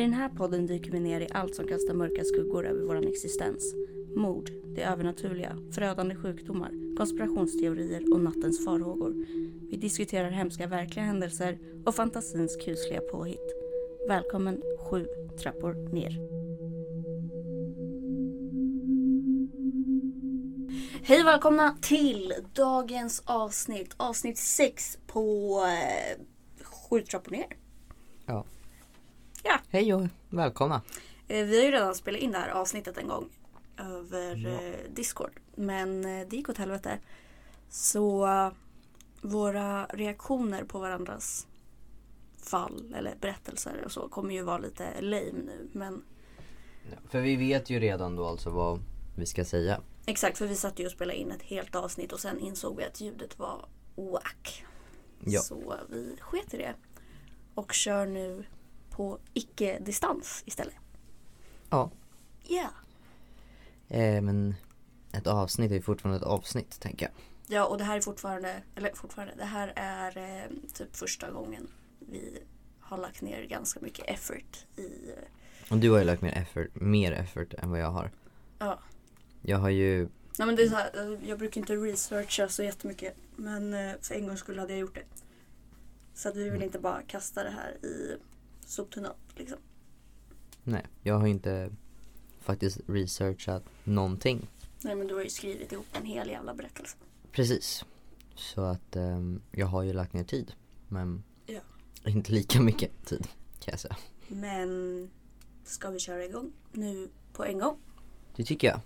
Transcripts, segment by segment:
I den här podden dyker vi ner i allt som kastar mörka skuggor över vår existens. Mord, det övernaturliga, förödande sjukdomar, konspirationsteorier och nattens farhågor. Vi diskuterar hemska verkliga händelser och fantasins kusliga påhitt. Välkommen sju trappor ner. Hej och välkomna till dagens avsnitt. Avsnitt 6 på eh, sju trappor ner. Ja. Hej och välkomna. Eh, Vi har ju redan spelat in det här avsnittet en gång över Ja. eh, Discord. Men eh, det gick åt helvete. Så våra reaktioner på varandras fall eller berättelser och så kommer ju vara lite lame nu. Men För vi vet ju redan då alltså vad vi ska säga. exakt, för vi satt ju och spelade in ett helt avsnitt och sen insåg vi att ljudet var whack. Ja. Så vi sket i det. Och kör nu på icke-distans istället. Ja. Ja. Eh, men ett avsnitt är ju fortfarande ett avsnitt tänker jag. Ja och det här är fortfarande, eller fortfarande, det här är eh, typ första gången vi har lagt ner ganska mycket effort i, Och du har ju lagt mer effort, mer effort än vad jag har. ja. Jag har ju, Nej men det är så här, eh, jag brukar inte researcha så jättemycket men eh, för en gång skulle hade jag gjort det. Så att vi vill Mm. inte bara kasta det här i soptunnan liksom. nej, jag har inte faktiskt researchat någonting. Nej men du har ju skrivit ihop en hel jävla berättelse. Precis. Så att ehm, jag har ju lagt ner tid. Men Ja. inte lika mycket tid kan jag säga. Men ska vi köra igång nu på en gång? Det tycker jag.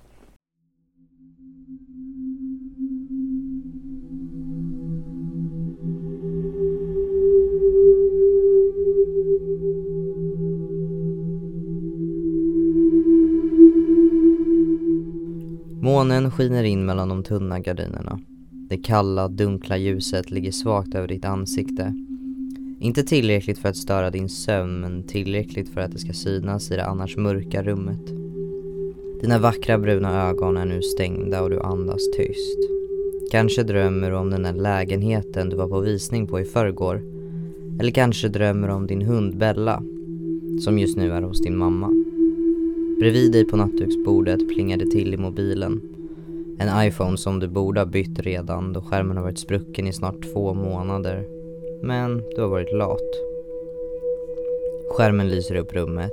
Månen skiner in mellan de tunna gardinerna. Det kalla, dunkla ljuset ligger svagt över ditt ansikte. Inte tillräckligt för att störa din sömn, men tillräckligt för att det ska synas i det annars mörka rummet. Dina vackra bruna ögon är nu stängda och du andas tyst. Kanske drömmer du om den där lägenheten du var på visning på i förrgår. Eller kanske drömmer du om din hund Bella, som just nu är hos din mamma. Bredvid dig på nattduksbordet plingar det till i mobilen. En iPhone som du borde ha bytt redan då skärmen har varit sprucken i snart två månader. Men du har varit lat. Skärmen lyser upp rummet.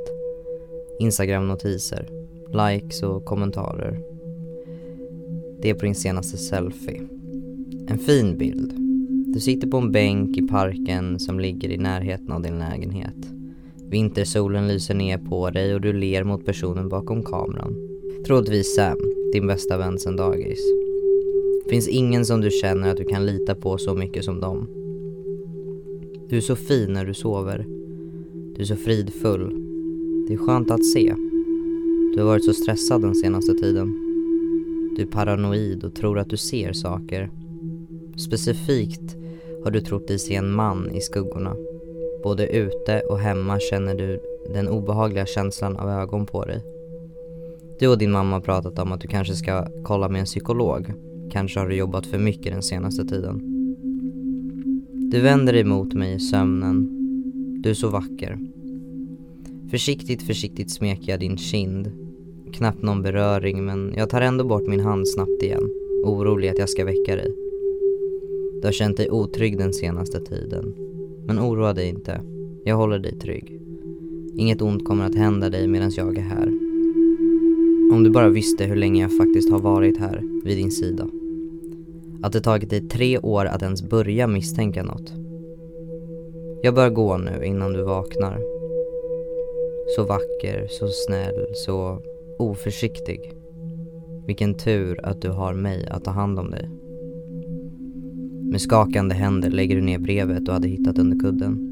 Instagram-notiser likes och kommentarer. Det är på din senaste selfie. En fin bild. Du sitter på en bänk i parken som ligger i närheten av din lägenhet. Vintersolen lyser ner på dig och du ler mot personen bakom kameran. Troligtvis Sam, din bästa vän sedan dagis. Finns ingen som du känner att du kan lita på så mycket som dem. Du är så fin när du sover. Du är så fridfull. Det är skönt att se. Du har varit så stressad den senaste tiden. Du är paranoid och tror att du ser saker. Specifikt har du trott dig se en man i skuggorna. Både ute och hemma känner du den obehagliga känslan av ögon på dig. Du och din mamma har pratat om att du kanske ska kolla med en psykolog. Kanske har du jobbat för mycket den senaste tiden. Du vänder dig mot mig i sömnen. Du är så vacker. Försiktigt, försiktigt smeker jag din kind. Knappt någon beröring men jag tar ändå bort min hand snabbt igen, orolig att jag ska väcka dig. Du har känt dig otrygg den senaste tiden. Men oroa dig inte, jag håller dig trygg. Inget ont kommer att hända dig medan jag är här. Om du bara visste hur länge jag faktiskt har varit här, vid din sida. Att det tagit dig tre år att ens börja misstänka något. Jag bör gå nu innan du vaknar. Så vacker, så snäll, så oförsiktig. Vilken tur att du har mig att ta hand om dig. Med skakande händer lägger du ner brevet du hade hittat under kudden.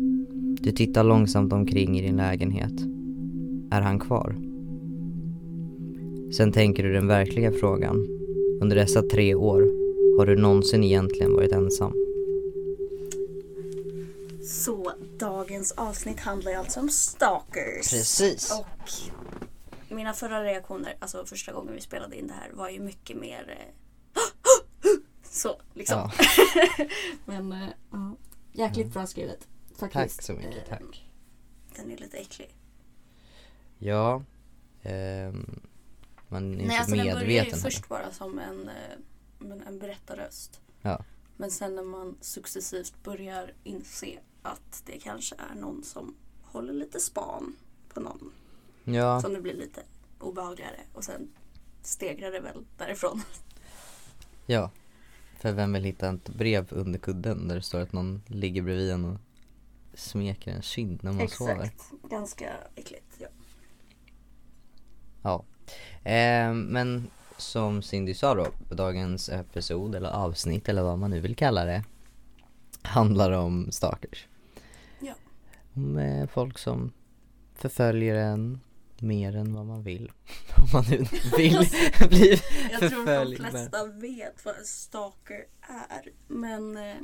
Du tittar långsamt omkring i din lägenhet. Är han kvar? Sen tänker du den verkliga frågan. Under dessa tre år, har du någonsin egentligen varit ensam? Så dagens avsnitt handlar ju alltså om stalkers. Precis. Och mina förra reaktioner, alltså första gången vi spelade in det här var ju mycket mer eh, så liksom. Ja. Men eh, ja, jäkligt bra skrivet. Faktiskt. Tack så mycket, tack. Den är lite äcklig. Ja. ehm, man är Nej, inte alltså den börjar ju medveten. först bara som en, eh, men en berättarröst. Ja. Men sen när man successivt börjar inse att det kanske är någon som håller lite span på någon. ja, Som det blir lite obehagligare. Och sen stegrar det väl därifrån. ja. För vem vill hitta ett brev under kudden där det står att någon ligger bredvid en och smeker en kind när man sover? Ganska äckligt. Ja. Ja. Ehm, men som Cindy sa då, dagens episod eller avsnitt eller vad man nu vill kalla det handlar om stalkers. Ja. Om eh, folk som förföljer en mer än vad man vill. Om man nu vill bli Jag tror de förföljd. flesta vet vad en stalker är. Men eh,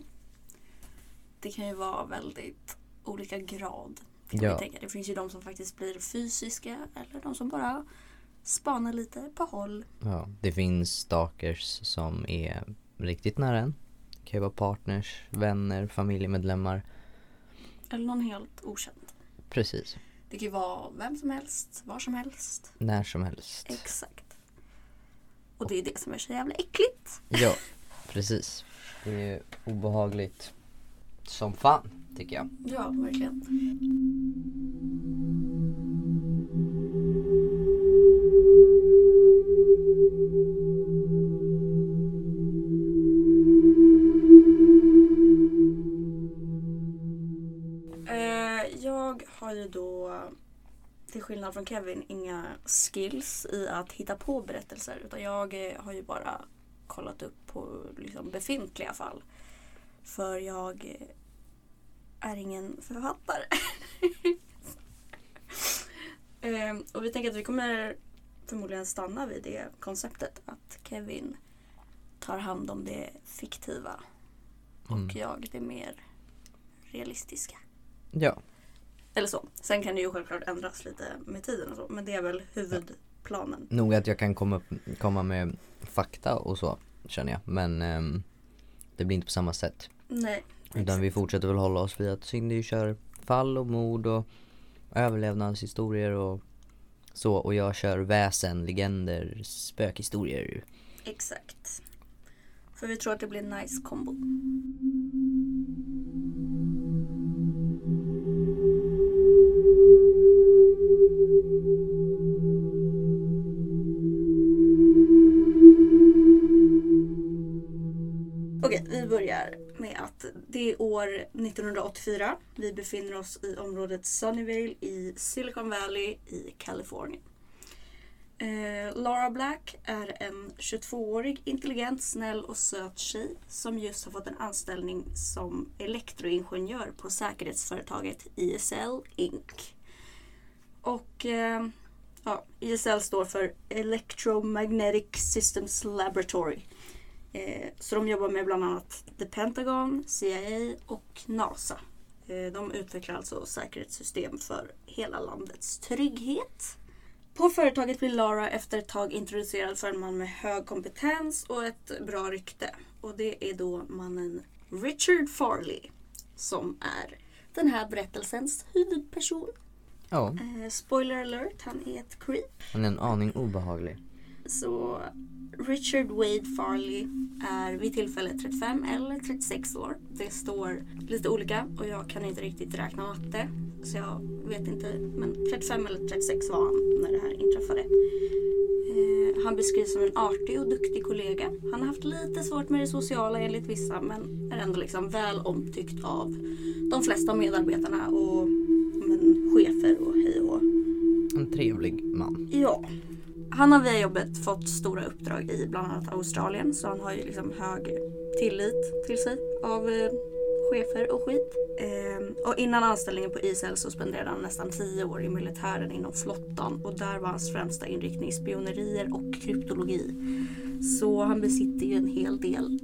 det kan ju vara väldigt olika grad. Kan Ja. tänka. Det finns ju de som faktiskt blir fysiska eller de som bara spanar lite på håll. Ja, det finns stalkers som är riktigt nära en. Det kan ju vara partners, vänner, familjemedlemmar. Eller någon helt okänd. Precis. Det kan ju vara vem som helst, var som helst. När som helst. Exakt. Och det är det som är så jävla äckligt. Ja, precis. Det är obehagligt som fan, tycker jag. Ja, verkligen. Jag har ju då, till skillnad från Kevin, inga skills i att hitta på berättelser. Utan jag eh, har ju bara kollat upp på liksom befintliga fall. För jag eh, är ingen författare. Ehm, och vi tänker att vi kommer förmodligen stanna vid det konceptet att Kevin tar hand om det fiktiva Mm. och jag det mer realistiska. Ja, Eller så. Sen kan det ju självklart ändras lite med tiden och så. Men det är väl huvudplanen. nog att jag kan komma, upp, komma med fakta och så, känner jag. Men ehm, det blir inte på samma sätt. Nej. Utan vi fortsätter väl hålla oss vid att Cindy kör fall och mord och överlevnadshistorier och så. Och jag kör väsen, legender, spökhistorier. Exakt. För vi tror att det blir en nice kombo. Det är år 1984. Vi befinner oss i området Sunnyvale i Silicon Valley i Kalifornien. Eh, Laura Black är en 22-årig intelligent, snäll och söt tjej som just har fått en anställning som elektroingenjör på säkerhetsföretaget ISL Inc. Och eh, ja, ISL står för Electromagnetic Systems Laboratory. Eh, så de jobbar med bland annat The Pentagon, CIA och NASA. Eh, de utvecklar alltså säkerhetssystem för hela landets trygghet. På företaget blir Lara efter ett tag introducerad för en man med hög kompetens och ett bra rykte. Och det är då mannen Richard Farley som är den här berättelsens huvudperson. Ja, Eh, spoiler alert, han är ett creep. han är en aning obehaglig. Så Richard Wade Farley är vid tillfället 35 eller 36 år. Det står lite olika och jag kan inte riktigt räkna matte. Så jag vet inte. Men 35 eller 36 var han när det här inträffade. Eh, han beskrivs som en artig och duktig kollega. Han har haft lite svårt med det sociala enligt vissa men är ändå liksom väl omtyckt av de flesta medarbetarna och men, chefer och hej och. En trevlig man. Ja. Han har via jobbet fått stora uppdrag i bland annat Australien så han har ju liksom hög tillit till sig av eh, chefer och skit. Ehm, och innan anställningen på ISL så spenderade han nästan 10 år i militären inom flottan och där var hans främsta inriktning spionerier och kryptologi. Så han besitter ju en hel del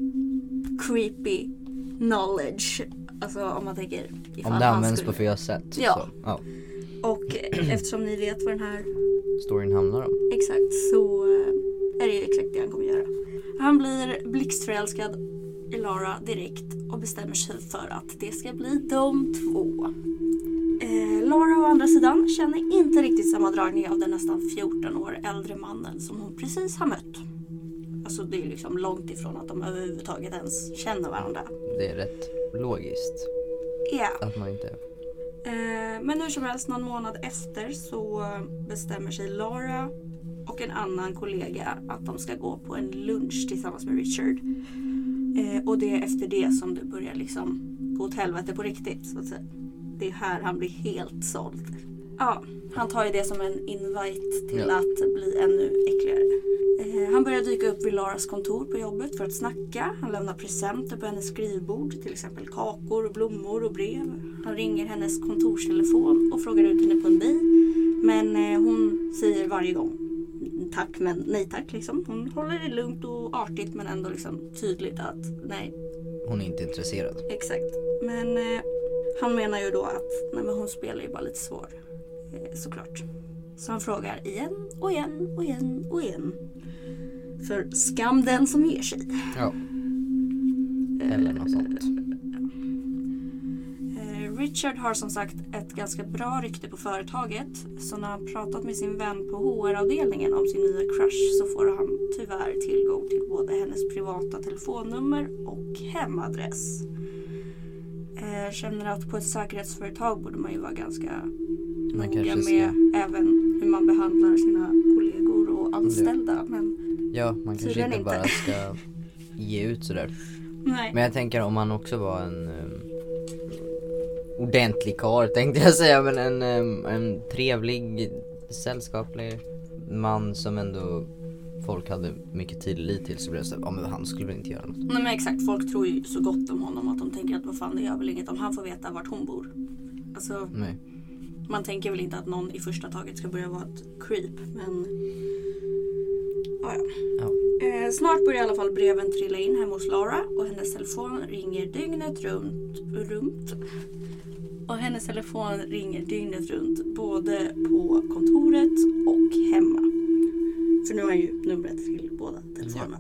creepy knowledge. Alltså om man tänker Om det används skulle- på fel sätt. Ja. Så, ja. Och eh, eftersom ni vet vad den här Storyn handlar om. Exakt, så eh, är det exakt det han kommer göra. Han blir blixtförälskad i Lara direkt och bestämmer sig för att det ska bli de två. Eh, Laura å andra sidan känner inte riktigt samma dragning av den nästan 14 år äldre mannen som hon precis har mött. Alltså det är liksom långt ifrån att de överhuvudtaget ens känner varandra. Det är rätt logiskt Ja. att man inte... Eh, men hur som helst, någon månad efter så bestämmer sig Laura och en annan kollega att de ska gå på en lunch tillsammans med Richard. Eh, och det är efter det som det börjar liksom gå åt helvete på riktigt. Så att säga. Det är här han blir helt såld. Ja, han tar ju det som en invite till Ja. att bli ännu äckligare. Eh, han börjar dyka upp vid Laras kontor på jobbet för att snacka. Han lämnar presenter på hennes skrivbord, till exempel kakor, blommor och brev. Han ringer hennes kontorstelefon och frågar ut henne på en bil. Men eh, hon säger varje gång tack men nej tack liksom. Hon håller det lugnt och artigt men ändå liksom tydligt att nej, Hon är inte intresserad. Exakt. Men eh, han menar ju då att nej, men hon spelar ju bara lite svår. Eh, såklart. Så han frågar igen och igen och igen och igen. För skam den som ger sig. Ja. Eller något sånt. Eh, Richard har som sagt ett ganska bra rykte på företaget. Så när han pratat med sin vän på HR-avdelningen om sin nya crush så får han tyvärr tillgång till både hennes privata telefonnummer och hemadress. Eh, känner att på ett säkerhetsföretag borde man ju vara ganska Man noga ska... med även hur man behandlar sina kollegor och anställda. Men Ja, man kanske inte inte. bara ska ge ut sådär. nej. Men jag tänker om man också var en um, ordentlig karl tänkte jag säga men en, um, en trevlig, sällskaplig man som ändå folk hade mycket tillit till så blev det så ja men han skulle väl inte göra något. Nej men exakt, folk tror ju så gott om honom att de tänker att vad fan det gör väl inget om han får veta vart hon bor. Alltså Nej. Man tänker väl inte att någon i första taget ska börja vara ett creep men ja, ja. Ja. Eh, snart börjar i alla fall breven trilla in hemma hos Laura och hennes telefon ringer dygnet runt. runt. Och hennes telefon ringer dygnet runt både på kontoret och hemma. För nu har han ju numret till båda telefonerna.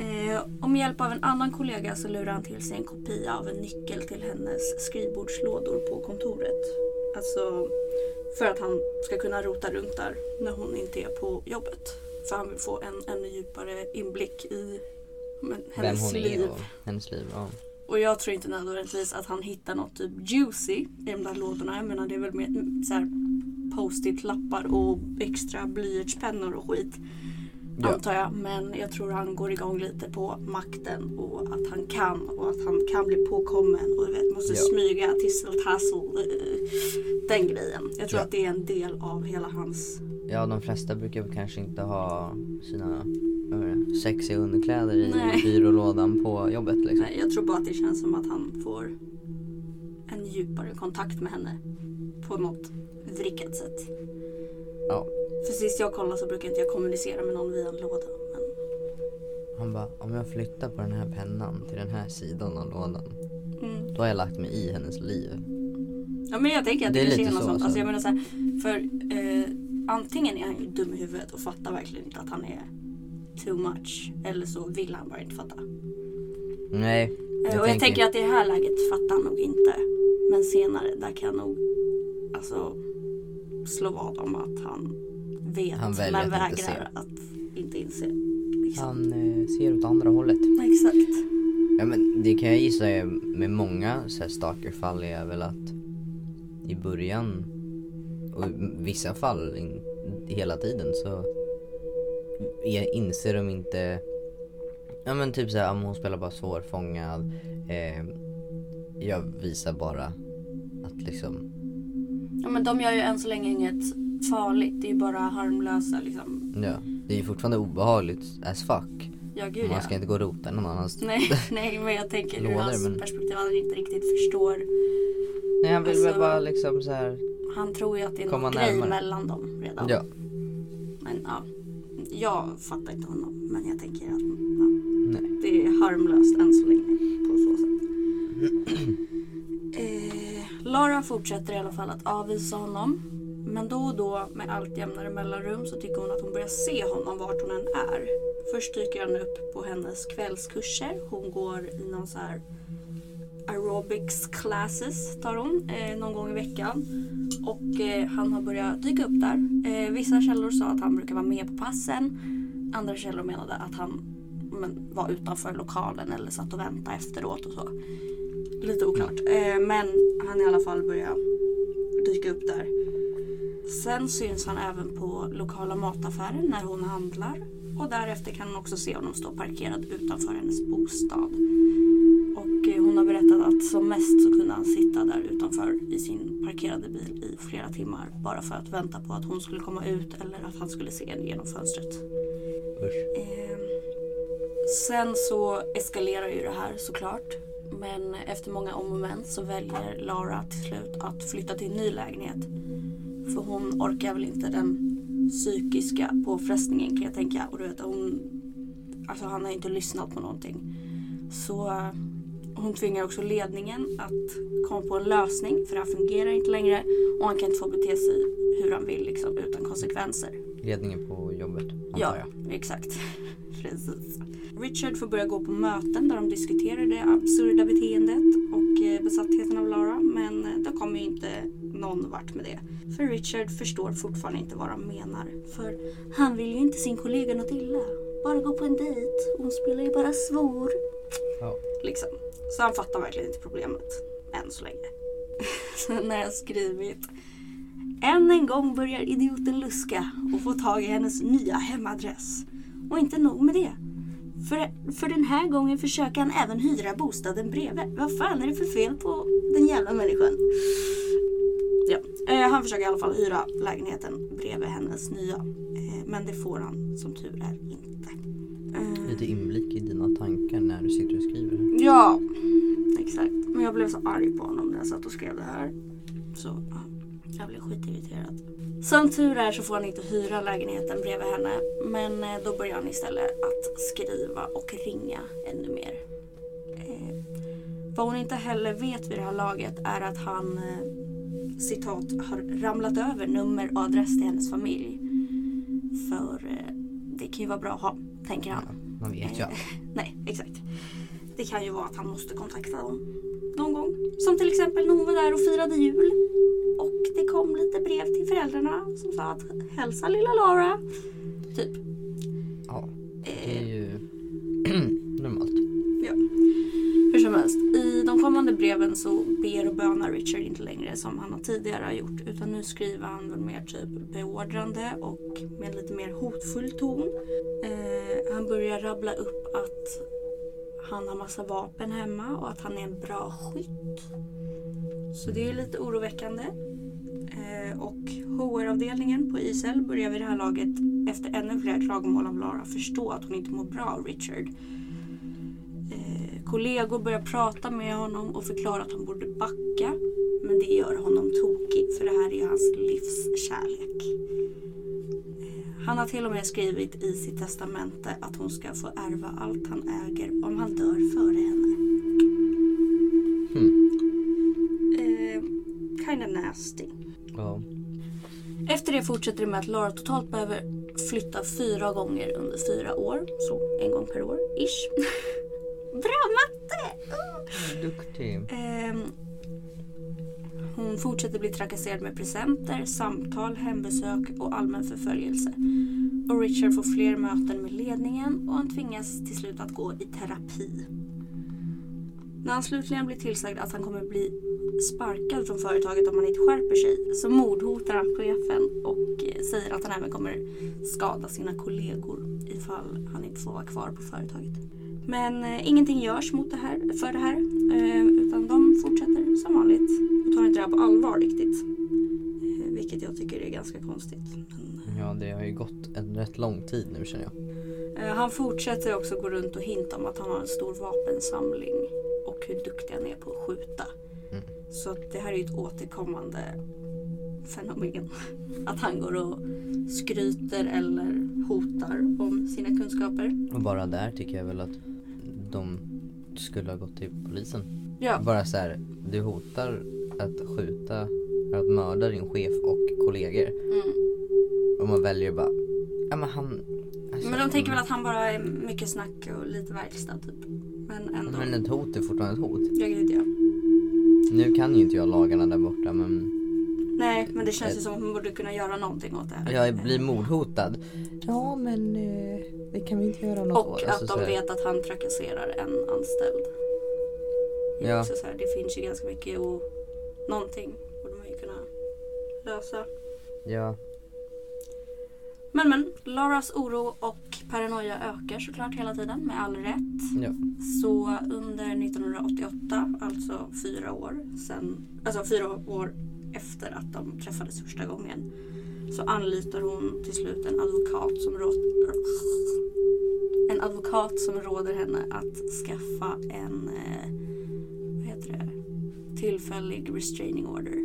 Eh, och med hjälp av en annan kollega så lurar han till sig en kopia av en nyckel till hennes skrivbordslådor på kontoret. Alltså för att han ska kunna rota runt där när hon inte är på jobbet. För han vill få en ännu djupare inblick i men, Vem hennes hon liv. är och hennes liv. Ja. Och jag tror inte nödvändigtvis att han hittar något typ juicy i de där lådorna. Jag menar det är väl mer så post-it-lappar och extra blyertspennor och skit. Ja. Antar jag. Men jag tror han går igång lite på makten och att han kan och att han kan bli påkommen och vet, måste Ja. smyga tisseltassel. eh, Den grejen. Jag tror Ja. att det är en del av hela hans... ja de flesta brukar kanske inte ha sina sexiga underkläder i Nej. byrålådan på jobbet liksom. Nej, jag tror bara att det känns som att han får en djupare kontakt med henne. På något vrickat sätt. Ja. För sist jag kollade så brukar inte jag kommunicera med någon via en låda. Men Han bara, om jag flyttar på den här pennan till den här sidan av lådan. Mm. Då har jag lagt mig i hennes liv. Ja men jag tänker att Det det, är lite något så, sånt. alltså. Jag menar så här, för eh, antingen är han ju dum i huvudet och fattar verkligen inte att han är too much. Eller så vill han bara inte fatta. Nej. Eh, och jag tänker att i det här läget fattar han nog inte. Men senare, där kan jag nog alltså, slå vad om att han vet Han men att inte vägrar att inte inse. Liksom. Han eh, ser åt andra hållet. Exakt. Ja men det kan jag gissa med många så här stalkerfall är väl att i början och i vissa fall in, hela tiden så inser de inte Ja men typ såhär, hon spelar bara svårfångad eh, Jag visar bara att liksom Ja, men de gör ju än så länge inget farligt. Det är ju bara harmlösa liksom. Ja, det är ju fortfarande obehagligt as fuck Ja gud Man ja. ska inte gå och rota någon annans Nej, nej, men jag tänker ur hans men- perspektiv. Han inte riktigt förstår. Nej han vill Alltså- väl bara liksom så här. Han tror ju att det är någon grej mellan dem redan. ja Men ja. Jag fattar inte honom. Men jag tänker att ja, det är harmlöst än så länge. På så sätt. Lara fortsätter i alla fall att avvisa honom. Men då och då med allt jämnare mellanrum så tycker hon att hon börjar se honom vart hon än är. Först dyker han upp på hennes kvällskurser. Hon går i någon så här aerobics classes tar hon eh, någon gång i veckan. Och eh, han har börjat dyka upp där. Eh, vissa källor sa att han brukar vara med på passen. Andra källor menade att han men, var utanför lokalen eller satt och väntade efteråt och så. Lite oklart. Eh, men han i alla fall börjar dyka upp där. Sen syns han även på lokala mataffären när hon handlar. Och därefter kan hon också se honom stå parkerad utanför hennes bostad. Och eh, hon har berättat att som mest så kunde han sitta där utanför i sin parkerade bil i flera timmar. Bara för att vänta på att hon skulle komma ut eller att han skulle se henne genom fönstret. Eh, sen så eskalerar ju det här såklart. Men efter många om och men så väljer Lara till slut att flytta till en ny lägenhet. För hon orkar väl inte den psykiska påfrestningen kan jag tänka. Och du vet, hon, alltså han har inte lyssnat på någonting. Så eh, hon tvingar också ledningen att komma på en lösning för det här fungerar inte längre och han kan inte få bete sig hur han vill liksom, utan konsekvenser. Ledningen på jobbet, antar Ja, jag. exakt. Precis. Richard får börja gå på möten där de diskuterar det absurda beteendet och eh, besattheten av Lara. Men eh, det kommer ju inte någon vart med det. För Richard förstår fortfarande inte vad de menar. För han vill ju inte sin kollega något illa. Bara gå på en dejt. Hon spelar ju bara svår. Ja. Liksom. Så han fattar verkligen inte problemet. Än så länge. Sen har jag skrivit än en gång börjar idioten luska och få tag i hennes nya hemadress. Och inte nog med det. För, för den här gången försöker han även hyra bostaden bredvid. Vad fan är det för fel på den jävla människan? Ja, eh, han försöker i alla fall hyra lägenheten bredvid hennes nya. Eh, men det får han som tur är inte. Eh, Lite inblick i dina tankar när du sitter och skriver. Ja, exakt. Men jag blev så arg på honom när jag satt och skrev det här. Så ja, jag blev skitirriterad. Som tur är så får han inte hyra lägenheten bredvid henne. Men eh, då börjar han istället att skriva och ringa ännu mer. Eh, vad hon inte heller vet vid det här laget är att han eh, citat har ramlat över nummer och adress till hennes familj. För eh, det kan ju vara bra att ha, tänker han. Man vet ju Eh, allt. Nej, exakt. Det kan ju vara att han måste kontakta dem någon gång. Som till exempel när hon var där och firade jul. Och det kom lite brev till föräldrarna som sa att hälsa lilla Lara. Typ. Ja, det är Eh, ju normalt. ja. Hur som helst, i de kommande breven så ber och bönar Richard inte längre som han tidigare har gjort. Utan nu skriver han väl mer typ beordrande och med lite mer hotfull ton. Eh, han börjar rabbla upp att han har massa vapen hemma och att han är en bra skytt. Så det är lite oroväckande. Eh, och HR-avdelningen på ISL börjar vid det här laget efter ännu fler klagomål av Lara förstå att hon inte mår bra av Richard. Eh, kollegor börjar prata med honom och förklara att han borde backa. Men det gör honom tokig för det här är ju hans livskärlek. kärlek han har till och med skrivit i sitt testamente att hon ska få ärva allt han äger om han dör före henne. Hmm. Eh, kinda nasty. Ja. Efter det fortsätter det med att Lara totalt behöver flytta fyra gånger under fyra år. Så en gång per år, ish. Bra matte! Uh. Duktig. Ehm, hon fortsätter bli trakasserad med presenter, samtal, hembesök och allmän förföljelse. Och Richard får fler möten med ledningen och han tvingas till slut att gå i terapi. När han slutligen blir tillsagd att han kommer bli sparkad från företaget om han inte skärper sig så mordhotar han chefen och eh, säger att han även kommer skada sina kollegor ifall han inte får vara kvar på företaget. Men eh, ingenting görs mot det här, för det här eh, utan de fortsätter som vanligt och tar inte det här på allvar riktigt. Eh, vilket jag tycker är ganska konstigt. Men, Ja, det har ju gått en rätt lång tid nu känner jag. eh, han fortsätter också gå runt och hinta om att han har en stor vapensamling och hur duktig han är på att skjuta. Mm. Så att det här är ju ett återkommande fenomen. Att han går och skryter eller hotar om sina kunskaper. Och bara där tycker jag väl att de skulle ha gått till polisen. Ja, Bara så här, du hotar att skjuta, att mörda din chef och kollegor. mm. Och man väljer bara, ja men han... alltså, Men de tänker väl att han bara är mycket snack och lite verkstad typ. Men ändå. Men ett hot är fortfarande ett hot. Ja, gud ja. Nu kan ju inte jag lagarna där borta men Nej, men det känns ju som att man borde kunna göra någonting åt det här. jag blir mordhotad. Ja men eh, det kan vi inte göra något Och åt. att Alltså, de vet att han trakasserar en anställd. Det, Ja. också så här, det finns ju ganska mycket och någonting borde man ju kunna lösa. Ja, Men men, Laras oro och paranoia ökar såklart hela tiden med all rätt. ja. Så under 1988, alltså fyra år sen, alltså fyra år efter att de träffades första gången, så anlitar hon till slut en advokat som råder, en advokat som råder henne att skaffa en, eh, vad heter det, tillfällig restraining order.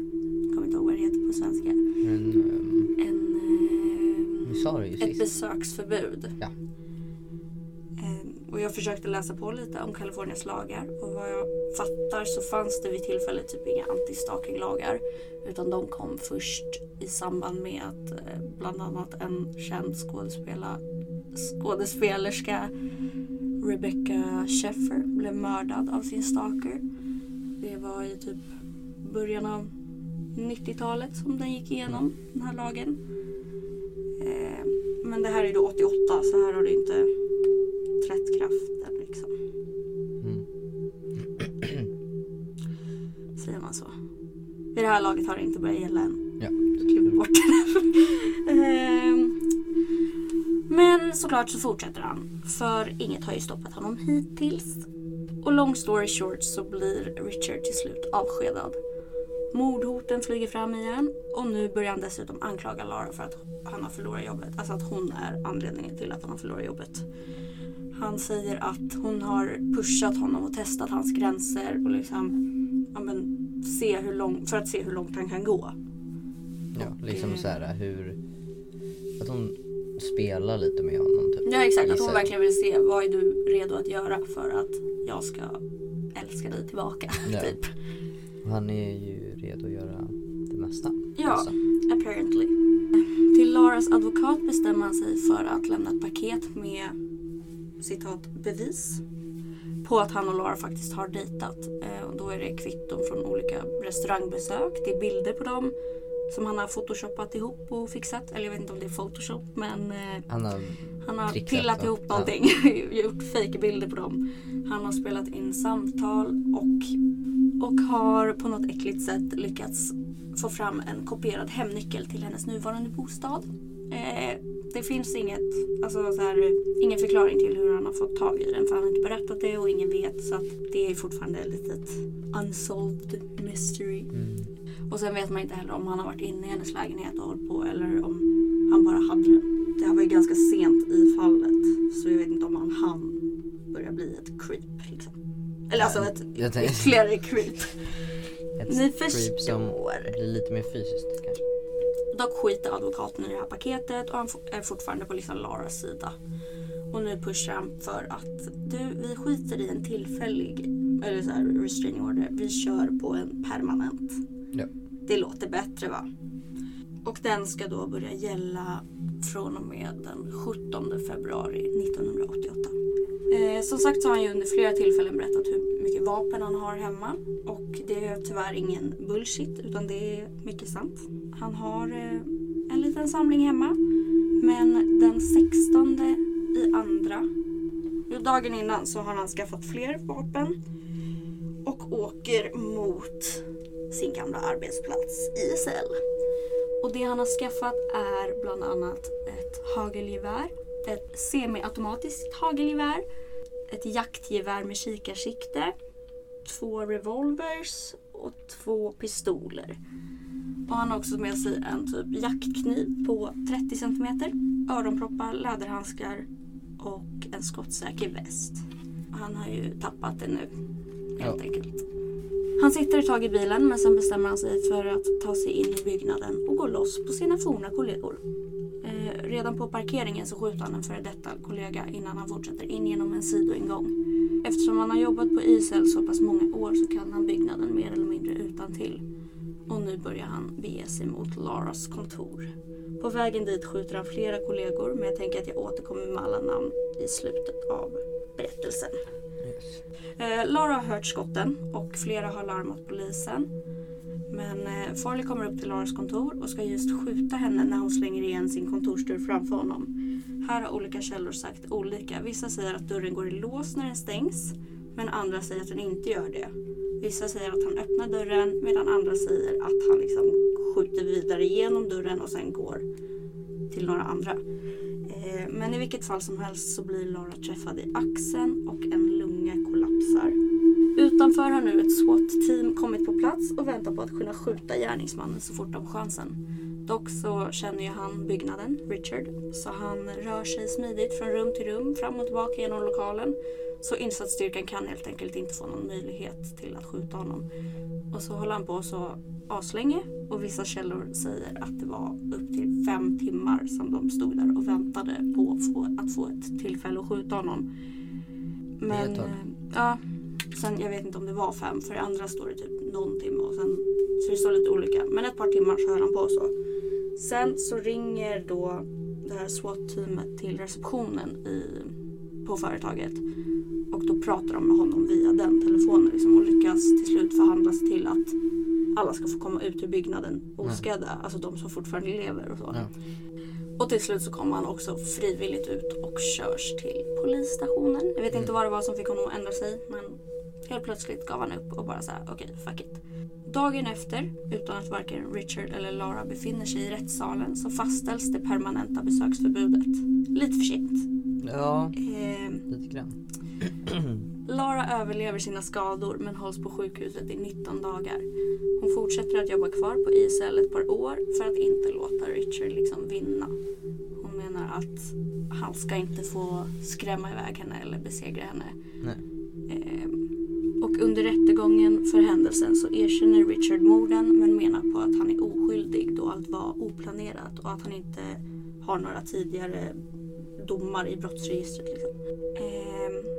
Jag kommer inte ihåg vad det heter på svenska. Ehm, En, eh, sa det ju ett besöksförbud. Ja. Och jag försökte läsa på lite om Kaliforniens lagar och vad jag fattar så fanns det vid tillfället typ inga anti-stalking-lagar utan de kom först i samband med att eh, bland annat en känd skådespelerska Rebecca Sheffer blev mördad av sin stalker. Det var i typ början av 90-talet som den gick igenom den här lagen. Eh, men det här är då 88 så här har det inte trätt kraft än liksom. Mm. Säger man så? Vid det här laget har det inte börjat gälla än. Ja. Klipp bort. Ehm, Men såklart så fortsätter han. För inget har ju stoppat honom hittills. Och long story short så blir Richard till slut avskedad. Mordhoten flyger fram igen och nu börjar han dessutom anklaga Lara för att han har förlorat jobbet. Alltså att hon är anledningen till att han har förlorat jobbet. Han säger att hon har pushat honom och testat hans gränser och liksom ja, men, se hur lång, för att se hur långt han kan gå. Ja, liksom så här hur... Att hon spelar lite med honom typ. Ja exakt, att hon jag. verkligen vill se vad är du redo att göra för att jag ska älska dig tillbaka. Ja. Typ. Och han är ju redo att göra det mesta. Ja. Alltså. Apparently. Till Laras advokat bestämmer han sig för att lämna ett paket med citat bevis på att han och Lara faktiskt har dejtat. Eh, och då är det kvitton från olika restaurangbesök. Det är bilder på dem som han har photoshopat ihop och fixat. Eller jag vet inte om det är photoshop men eh, Han har... Han har pillat ihop Ja. någonting, gjort fejkbilder på dem. Han har spelat in samtal och, och har på något äckligt sätt lyckats få fram en kopierad hemnyckel till hennes nuvarande bostad. Eh, det finns inget, alltså så här, ingen förklaring till hur han har fått tag i den för han har inte berättat det och ingen vet så att det är fortfarande ett litet unsolved mystery. Mm. Och sen vet man inte heller om han har varit inne i hennes lägenhet och hållit på eller om han bara hade den. Det här var ju ganska sent i fallet så jag vet inte om han hann börja bli ett creep liksom. Eller alltså ett ytterligare creep. Ett Ni creep som blir lite mer fysiskt kanske. Dock skiter advokaten i det här paketet och han är fortfarande på liksom Laras sida. Och nu pushar han för att du, vi skiter i en tillfällig eller så här, restraining order. Vi kör på en permanent. Ja. Det låter bättre va? Och den ska då börja gälla från och med den 17 februari 1988. Eh, som sagt så har han ju under flera tillfällen berättat hur mycket vapen han har hemma. Och det är tyvärr ingen bullshit utan det är mycket sant. Han har eh, en liten samling hemma. Men den 16 i andra, jo, dagen innan så har han skaffat fler vapen. Och åker mot sin gamla arbetsplats i. Och det han har skaffat är bland annat ett hagelgevär, ett semiautomatiskt hagelgevär, ett jaktgevär med kikarsikte, två revolvers och två pistoler. Och han har också med sig en typ jaktkniv på 30 cm, öronproppar, läderhandskar och en skottsäker väst. Han har ju tappat det nu, helt Ja. enkelt. Han sitter ett tag i bilen men sen bestämmer han sig för att ta sig in i byggnaden och gå loss på sina forna kollegor. Eh, redan på parkeringen så skjuter han en före detta kollega innan han fortsätter in genom en sidoingång. Eftersom han har jobbat på Isel så pass många år så kan han byggnaden mer eller mindre utan till. Och nu börjar han bege sig mot Laras kontor. På vägen dit skjuter han flera kollegor men jag tänker att jag återkommer med alla namn i slutet av berättelsen. Eh, Lara har hört skotten och flera har larmat polisen. Men eh, Farley kommer upp till Laras kontor och ska just skjuta henne när hon slänger igen sin kontorsdörr framför honom. Här har olika källor sagt olika. Vissa säger att dörren går i lås när den stängs, men andra säger att den inte gör det. Vissa säger att han öppnar dörren medan andra säger att han liksom skjuter vidare genom dörren och sen går till några andra. Eh, men i vilket fall som helst så blir Lara träffad i axeln och en lunga. Utanför har nu ett SWAT-team kommit på plats och väntar på att kunna skjuta gärningsmannen så fort de får chansen. Dock så känner ju han byggnaden, Richard, så han rör sig smidigt från rum till rum, fram och tillbaka genom lokalen. Så insatsstyrkan kan helt enkelt inte få någon möjlighet till att skjuta honom. Och så håller han på så aslänge och vissa källor säger att det var upp till fem timmar som de stod där och väntade på att få ett tillfälle att skjuta honom. Men, eh, ja, sen jag vet inte om det var fem för i andra står det typ någon timme och sen så det står lite olika. Men ett par timmar så höll han på så. Sen så ringer då det här SWAT-teamet till receptionen i, på företaget. Och då pratar de med honom via den telefonen liksom, och lyckas till slut förhandla sig till att alla ska få komma ut ur byggnaden oskadda. Alltså de som fortfarande lever och så. Ja. Och till slut så kommer han också frivilligt ut och körs till polisstationen. Jag vet inte vad det var som fick honom att ändra sig men helt plötsligt gav han upp och bara så här: okej fuck it. Dagen efter, utan att varken Richard eller Lara befinner sig i rättssalen så fastställs det permanenta besöksförbudet. Lite för sent. Ja, Eh, lite grann. Lara överlever sina skador men hålls på sjukhuset i 19 dagar. Hon fortsätter att jobba kvar på ISL ett par år för att inte låta Richard liksom vinna. Hon menar att han ska inte få skrämma iväg henne eller besegra henne. Ehm, och under rättegången för händelsen så erkänner Richard morden men menar på att han är oskyldig då allt var oplanerat och att han inte har några tidigare domar i brottsregistret. Liksom. Ehm,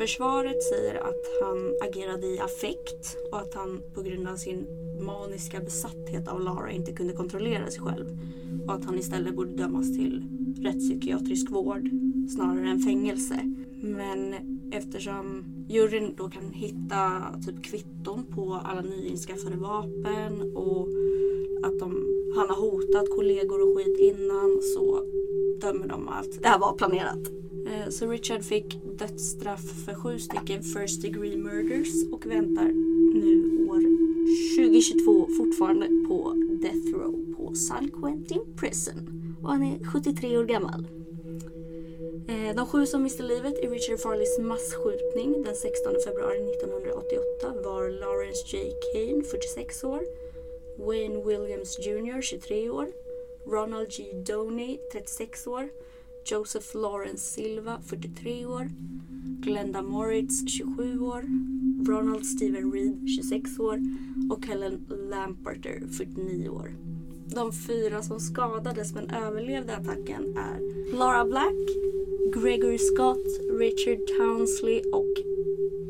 försvaret säger att han agerade i affekt och att han på grund av sin maniska besatthet av Lara inte kunde kontrollera sig själv och att han istället borde dömas till rättspsykiatrisk vård snarare än fängelse. Men eftersom juryn då kan hitta typ kvitton på alla nyinskaffade vapen och att de, han har hotat kollegor och skit innan så dömer de att det här var planerat. Eh, så Richard fick dödsstraff för sju stycken first degree murders och väntar nu år 2022 fortfarande på death row på San Quentin Prison. Och han är 73 år gammal. Eh, de sju som miste livet i Richard Farleys massskjutning den 16 februari 1988 var Lawrence J. Kane, 46 år, Wayne Williams Jr, 23 år, Ronald G. Doney, 36 år, Joseph Lawrence Silva, 43 år, Glenda Moritz, 27 år, Ronald Steven Reed, 26 år och Helen Lamparter, 49 år. De fyra som skadades men överlevde attacken är Laura Black, Gregory Scott, Richard Townsley och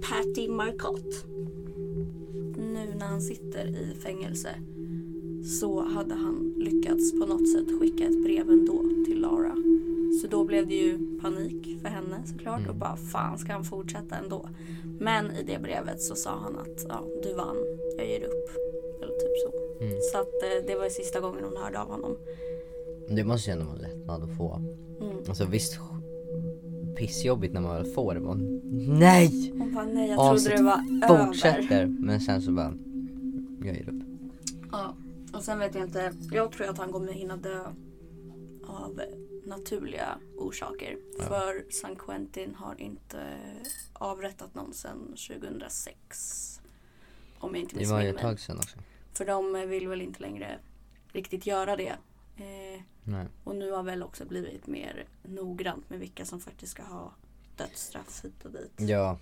Patty Marcotte. Nu när han sitter i fängelse så hade han lyckats på något sätt skicka ett brev ändå till Lara. Så då blev det ju panik för henne såklart och Mm. bara fan ska han fortsätta ändå. Men i det brevet så sa han att ja, du vann, jag ger upp. Eller typ så. Mm. Så att eh, det var ju sista gången hon hörde av honom. Det måste ju ändå vara en lättnad att få. Mm. Alltså visst pissjobbigt när man väl får det. Man, nej! Hon bara nej jag Aset trodde det var över. Fortsätter. Men sen så bara, jag ger upp. Ja, och sen vet jag inte. Jag tror att han kommer hinna dö av naturliga orsaker. Ja. För San Quentin har inte avrättat någon sedan 2006. Om jag inte Det var ju ett tag sedan också. För de vill väl inte längre riktigt göra det. Eh, Nej. och nu har väl också blivit mer noggrant med vilka som faktiskt ska ha dödsstraff hit och dit. Ja.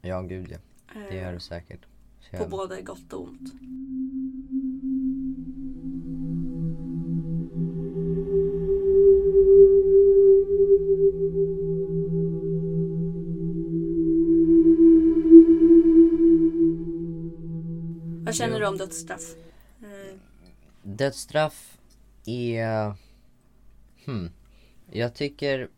Ja gud ja. Det Eh, gör det säkert. Så På både gott och ont. Vad känner du om dödsstraff? Eh, Dödsstraff är... Hmm. Jag tycker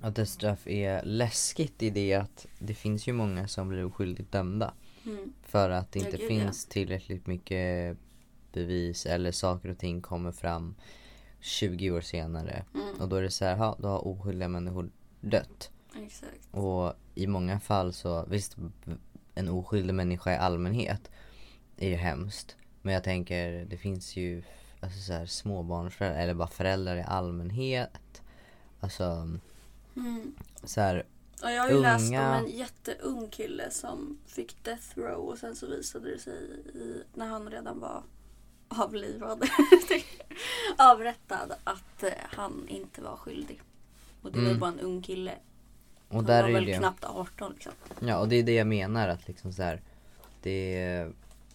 att dödsstraff är läskigt i det att det finns ju många som blir oskyldigt dömda. Mm. För att det Ja, inte gud, finns tillräckligt mycket bevis eller saker och ting kommer fram 20 år senare. Mm. Och då är det så här, ha, då har oskyldiga människor dött. Exakt. Och i många fall så, visst en oskyldig människa i allmänhet är ju hemskt. Men jag tänker, det finns ju alltså så här, småbarnsföräldrar eller bara föräldrar i allmänhet. Alltså Mm. så här, Ja, jag har ju läst om Unga- en jätteung kille som fick death row och sen så visade det sig i, när han redan var avlivad, avrättad, att eh, han inte var skyldig. Och det var Mm. bara en ung kille. och Han där var är väl det knappt 18 liksom. Ja och det är det jag menar att liksom så här, det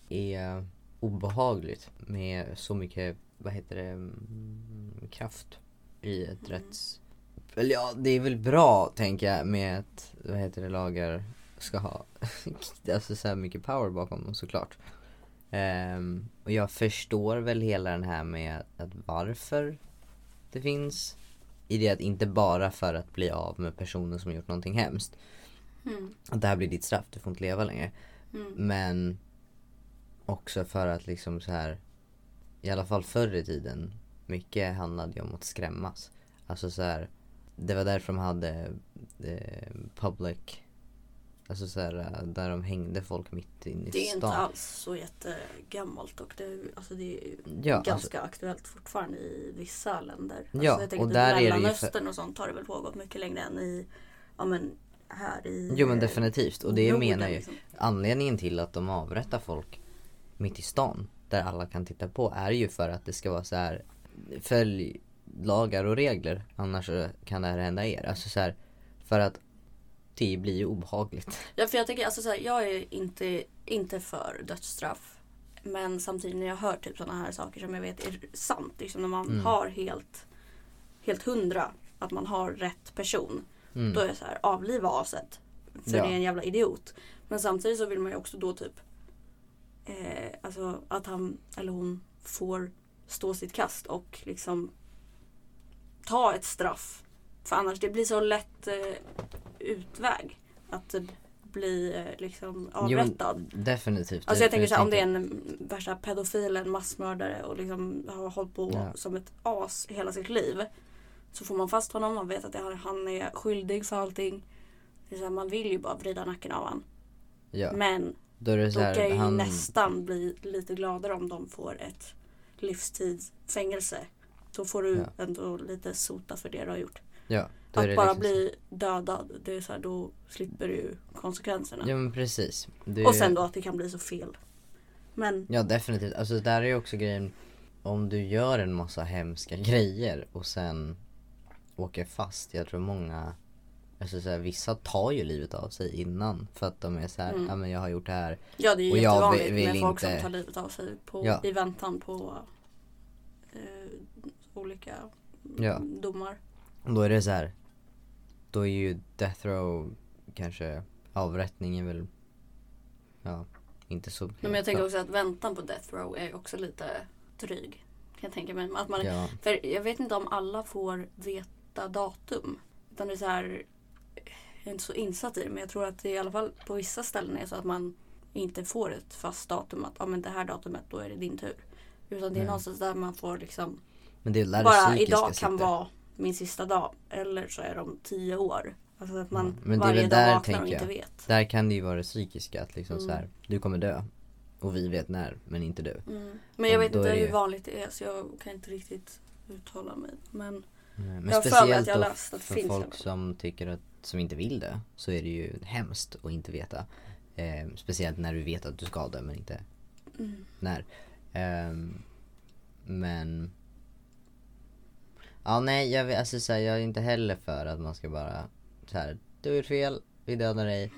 är obehagligt med så mycket, vad heter det, mm, kraft i ett Mm. rätts... Eller ja, det är väl bra tänker jag med att, vad heter det, lagar ska ha alltså så här mycket power bakom dem såklart. Ehm, och jag förstår väl hela den här med att varför det finns i det att inte bara för att bli av med personen som gjort någonting hemskt. Mm. Att det här blir ditt straff, du får inte leva längre. Mm. Men också för att liksom så här i alla fall förr i tiden, mycket handlade ju om att skrämmas. Alltså så här, det var därför de hade eh, public, alltså så här, där de hängde folk mitt inne i Det är stan. inte alls så jättegammalt och det, är- alltså det är ju Ja, alltså, ganska aktuellt fortfarande i vissa länder. Ja, alltså jag tänker och där är det ju Mellanöstern och sånt har det väl pågått mycket längre än i, ja men här i jo men definitivt. Och det Norden, menar jag ju. liksom. Anledningen till att de avrättar folk mitt i stan, där alla kan titta på, är ju för att det ska vara så här följ lagar och regler, annars kan det här hända er. Alltså så här, för att det blir ju obehagligt. Ja för jag tänker alltså så här, jag är inte, inte för dödsstraff. Men samtidigt när jag hör typ sådana här saker som jag vet är sant. Liksom när man Mm. har helt, helt hundra att man har rätt person. Mm. Då är jag så här, avliva aset. För Ja. det är en jävla idiot. Men samtidigt så vill man ju också då typ eh, Alltså att han eller hon får stå sitt kast och liksom ta ett straff. För annars det blir så lätt eh, utväg. Att eh, bli eh, liksom Jo, avrättad. definitivt. Alltså jag tänker så här, om det är en värsta pedofilen, massmördare och liksom har hållit på Ja. som ett as hela sitt liv. Så får man fast honom, man vet att han är skyldig för allting. Det är så här, man vill ju bara vrida nacken av han. Ja, Men då är det då så kan jag här, ju han, nästan bli lite gladare om de får ett livstidsfängelse. Då får du Ja. ändå lite sota för det du har gjort. ja, Att bara liksom bli dödad, det är så här, då slipper du konsekvenserna. Ja men precis. Det Och sen då att det kan bli så fel. Men Ja definitivt, alltså där är ju också grejen Om du gör en massa hemska grejer och sen åker fast Jag tror många Alltså så här, vissa tar ju livet av sig innan för att de är så här, Mm. ja men jag har gjort det här Ja det är ju Och jag jättevanligt vill- vill med folk inte- som tar livet av sig på, Ja. i väntan på eh, olika Ja. domar. Och då är det så här. Då är ju death row kanske avrättningen väl Ja, inte så Men jag tänker också att väntan på death row är också lite dryg. Kan jag tänka mig. Att man, Ja, För jag vet inte om alla får veta datum. Utan det är så här, är inte så insatt i det men jag tror att det i alla fall på vissa ställen är så att man inte får ett fast datum att ja men det här datumet då är det din tur. Utan det är Nej. någonstans där man får liksom men det är det bara idag kan vara min sista dag. Eller så är de tio år. Alltså att man Mm. Men det är varje väl dag vaknar och inte jag. vet. Där kan det ju vara det psykiska att liksom Mm. så här, du kommer dö Och vi vet när, men inte du Mm. Men jag Och vet inte det hur ju- vanligt det är så jag kan inte riktigt uttala mig. Men Nej, Men Jag har för mig att jag då läst att det för finns folk det. som tycker att, som inte vill dö, så är det ju hemskt att inte veta. Eh, speciellt när du vet att du ska dö men inte mm. när. Ehm, men Ja nej, jag, alltså, så här, jag är inte heller för att man ska bara så här, du har gjort fel, vi dödar dig.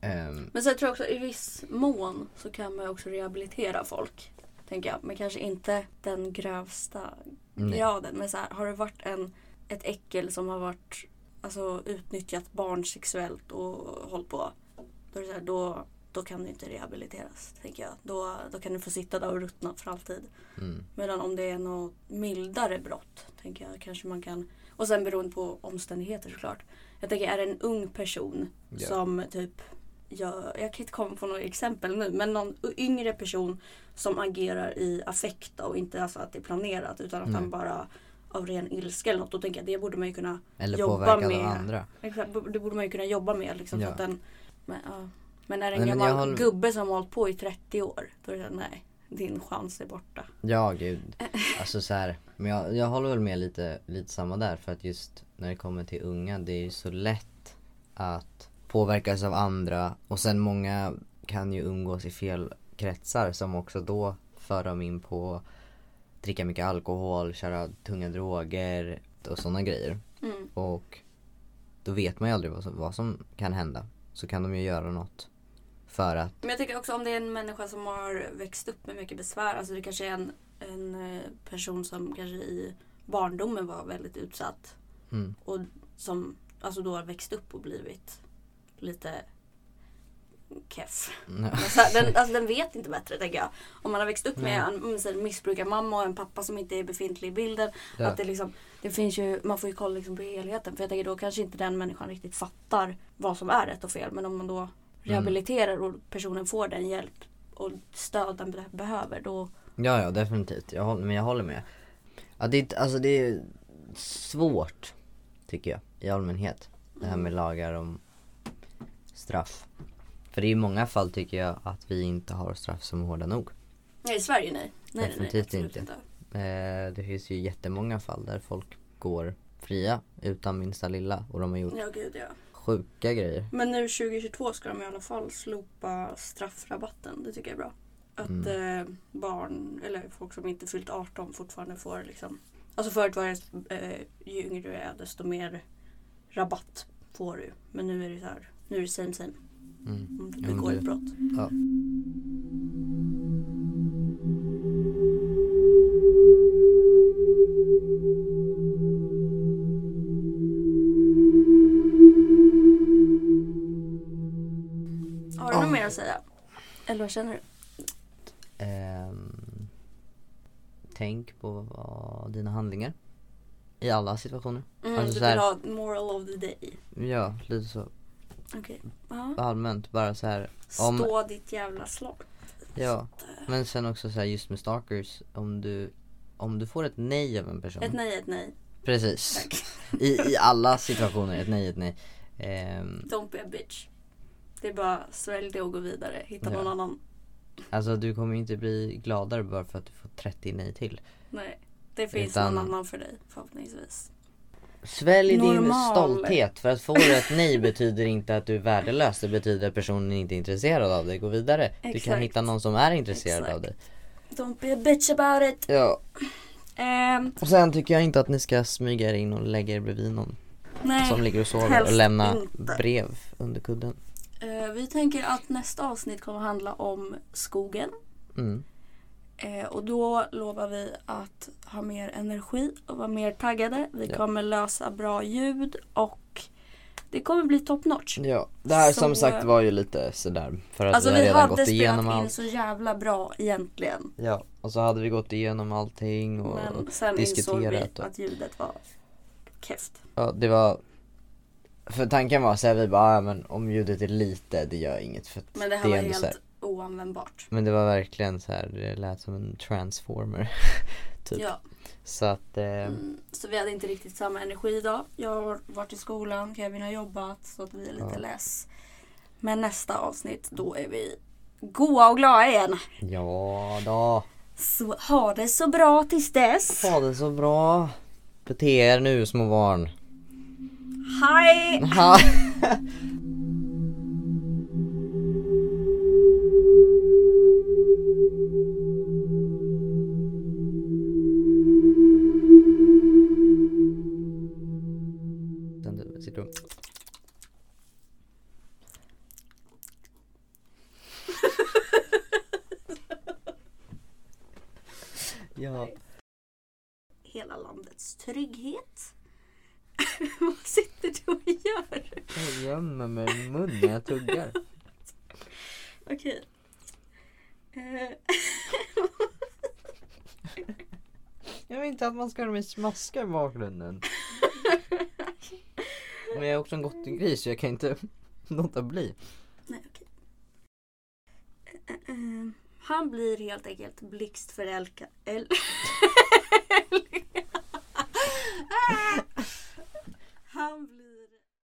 Ehm, Men sen tror jag också i viss mån så kan man också rehabilitera folk. Tänker jag. Men kanske inte den grövsta nej. graden. Men så här, har det varit en, ett äckel som har varit alltså, utnyttjat barn sexuellt och hållit på. Då, är det så här, då, då kan du inte rehabiliteras. Tänker jag. Då, då kan du få sitta där och ruttna för alltid. Mm, Medan om det är något mildare brott. tänker jag kanske man kan. Och sen beroende på omständigheter såklart. Jag tänker är det en ung person Ja. som typ jag, jag kan inte komma på några exempel nu men någon yngre person som agerar i affekt och inte alltså att det är planerat utan att Nej. han bara av ren ilska eller något. Då tänker jag det borde man ju kunna Eller jobba med. av andra. Exakt, det borde man ju kunna jobba med liksom Ja. att den, men, ja. men är det en Nej, gammal håller- gubbe som har hållit på i 30 år då är det nej din chans är borta. Ja gud. Alltså så här, men jag, jag håller väl med lite, lite samma där för att just när det kommer till unga det är ju så lätt att påverkas av andra och sen många kan ju umgås i fel kretsar som också då för dem in på dricka mycket alkohol, köra tunga droger och sådana grejer. Mm. Och då vet man ju aldrig vad som, vad som kan hända. Så kan de ju göra något för att, Men jag tycker också om det är en människa som har växt upp med mycket besvär. Alltså det kanske är en, en eh, person som kanske i barndomen var väldigt utsatt. mm, Och som alltså då har växt upp och blivit lite keff. den, alltså den vet inte bättre tänker jag. Om man har växt upp med Nej. en, missbrukarmamma och en pappa som inte är befintlig i bilden. Ja. Att det liksom, det finns ju, man får ju kolla liksom på helheten. För jag tänker då kanske inte den människan riktigt fattar vad som är rätt och fel. Men om man då rehabiliterar och personen får den hjälp och stöd den be- behöver. Då, Ja, ja definitivt. Jag håller, men jag håller med. Ja, det, alltså, det är svårt, tycker jag, i allmänhet. Det här med lagar om straff. För det är i många fall tycker jag att vi inte har straff som är hårda nog. nej i Sverige nej. nej Definitivt nej, absolut inte. Eh, det finns ju jättemånga fall där folk går fria utan minsta lilla och de har gjort Ja gud ja. sjuka grejer. Men nu 2022 ska de i alla fall slopa straffrabatten. Det tycker jag är bra. Att Mm. eh, barn eller folk som inte fyllt 18 fortfarande får liksom. Alltså förut var det eh, ju yngre du är desto mer rabatt får du. Men nu är det så här. Nu är det same same. Mm. Begår det- ett brott. Ja. Har du Ja. något mer att säga? Eller vad känner du? Ehm, tänk på vad, dina handlingar. I alla situationer. Mm, Alltså du här- vill ha moral of the day. Ja, lite så Okej. Ja. allmänt. Bara så här. Om- Stå ditt jävla slag. Ja, men sen också så här just med stalkers. Om du, om du får ett nej av en person. Ett nej ett nej. Precis. I, I alla situationer, ett nej ett nej. Ehm, Don't be a bitch. Det är bara svälj det och gå vidare. Hitta Ja. någon annan. alltså du kommer ju inte bli gladare bara för att du får 30 nej till. Nej. Det finns Utan- någon annan för dig förhoppningsvis. Svälj din Normal. stolthet. För att få ett nej betyder inte att du är värdelös. Det betyder att personen inte är intresserad av dig. Gå vidare. Du kan Exakt. hitta någon som är intresserad Exakt. av dig. Don't be a bitch about it. Ja. Ehm, Och sen tycker jag inte att ni ska smyga er in och lägga er bredvid någon nej. som ligger och sover och lämna inte. brev under kudden. Eh, vi tänker att nästa avsnitt kommer handla om skogen. Mm. Eh, och då lovar vi att ha mer energi och vara mer taggade. Vi Ja. kommer lösa bra ljud och det kommer bli top notch. Ja, det här Så, som sagt eh, var ju lite sådär för att Alltså vi vi redan hade gått spelat igenom in allt. så jävla bra egentligen. Ja, och så hade vi gått igenom allting och Men sen insåg vi diskuterat och, att ljudet var keft. ja det var För tanken var såhär vi bara, ja, men om ljudet är lite, det gör inget för Men det här är var helt oanvändbart. Men det var verkligen så här, det lät som en transformer Typ, Ja. så att eh, Mm, så vi hade inte riktigt samma energi idag. Jag har varit i skolan, Kevin har jobbat så att vi är lite Ja. less. Men nästa avsnitt då är vi goa och glada igen. ja då Så ha det så bra tills dess. Ha det så bra Bete er nu små barn Hej! tänkte att man ska ha dem i i bakgrunden. Men jag är också en gris så jag kan inte låta bli. Nej. Okay. Eh, eh, eh. Han blir helt enkelt blixtförälskad. El- han blir...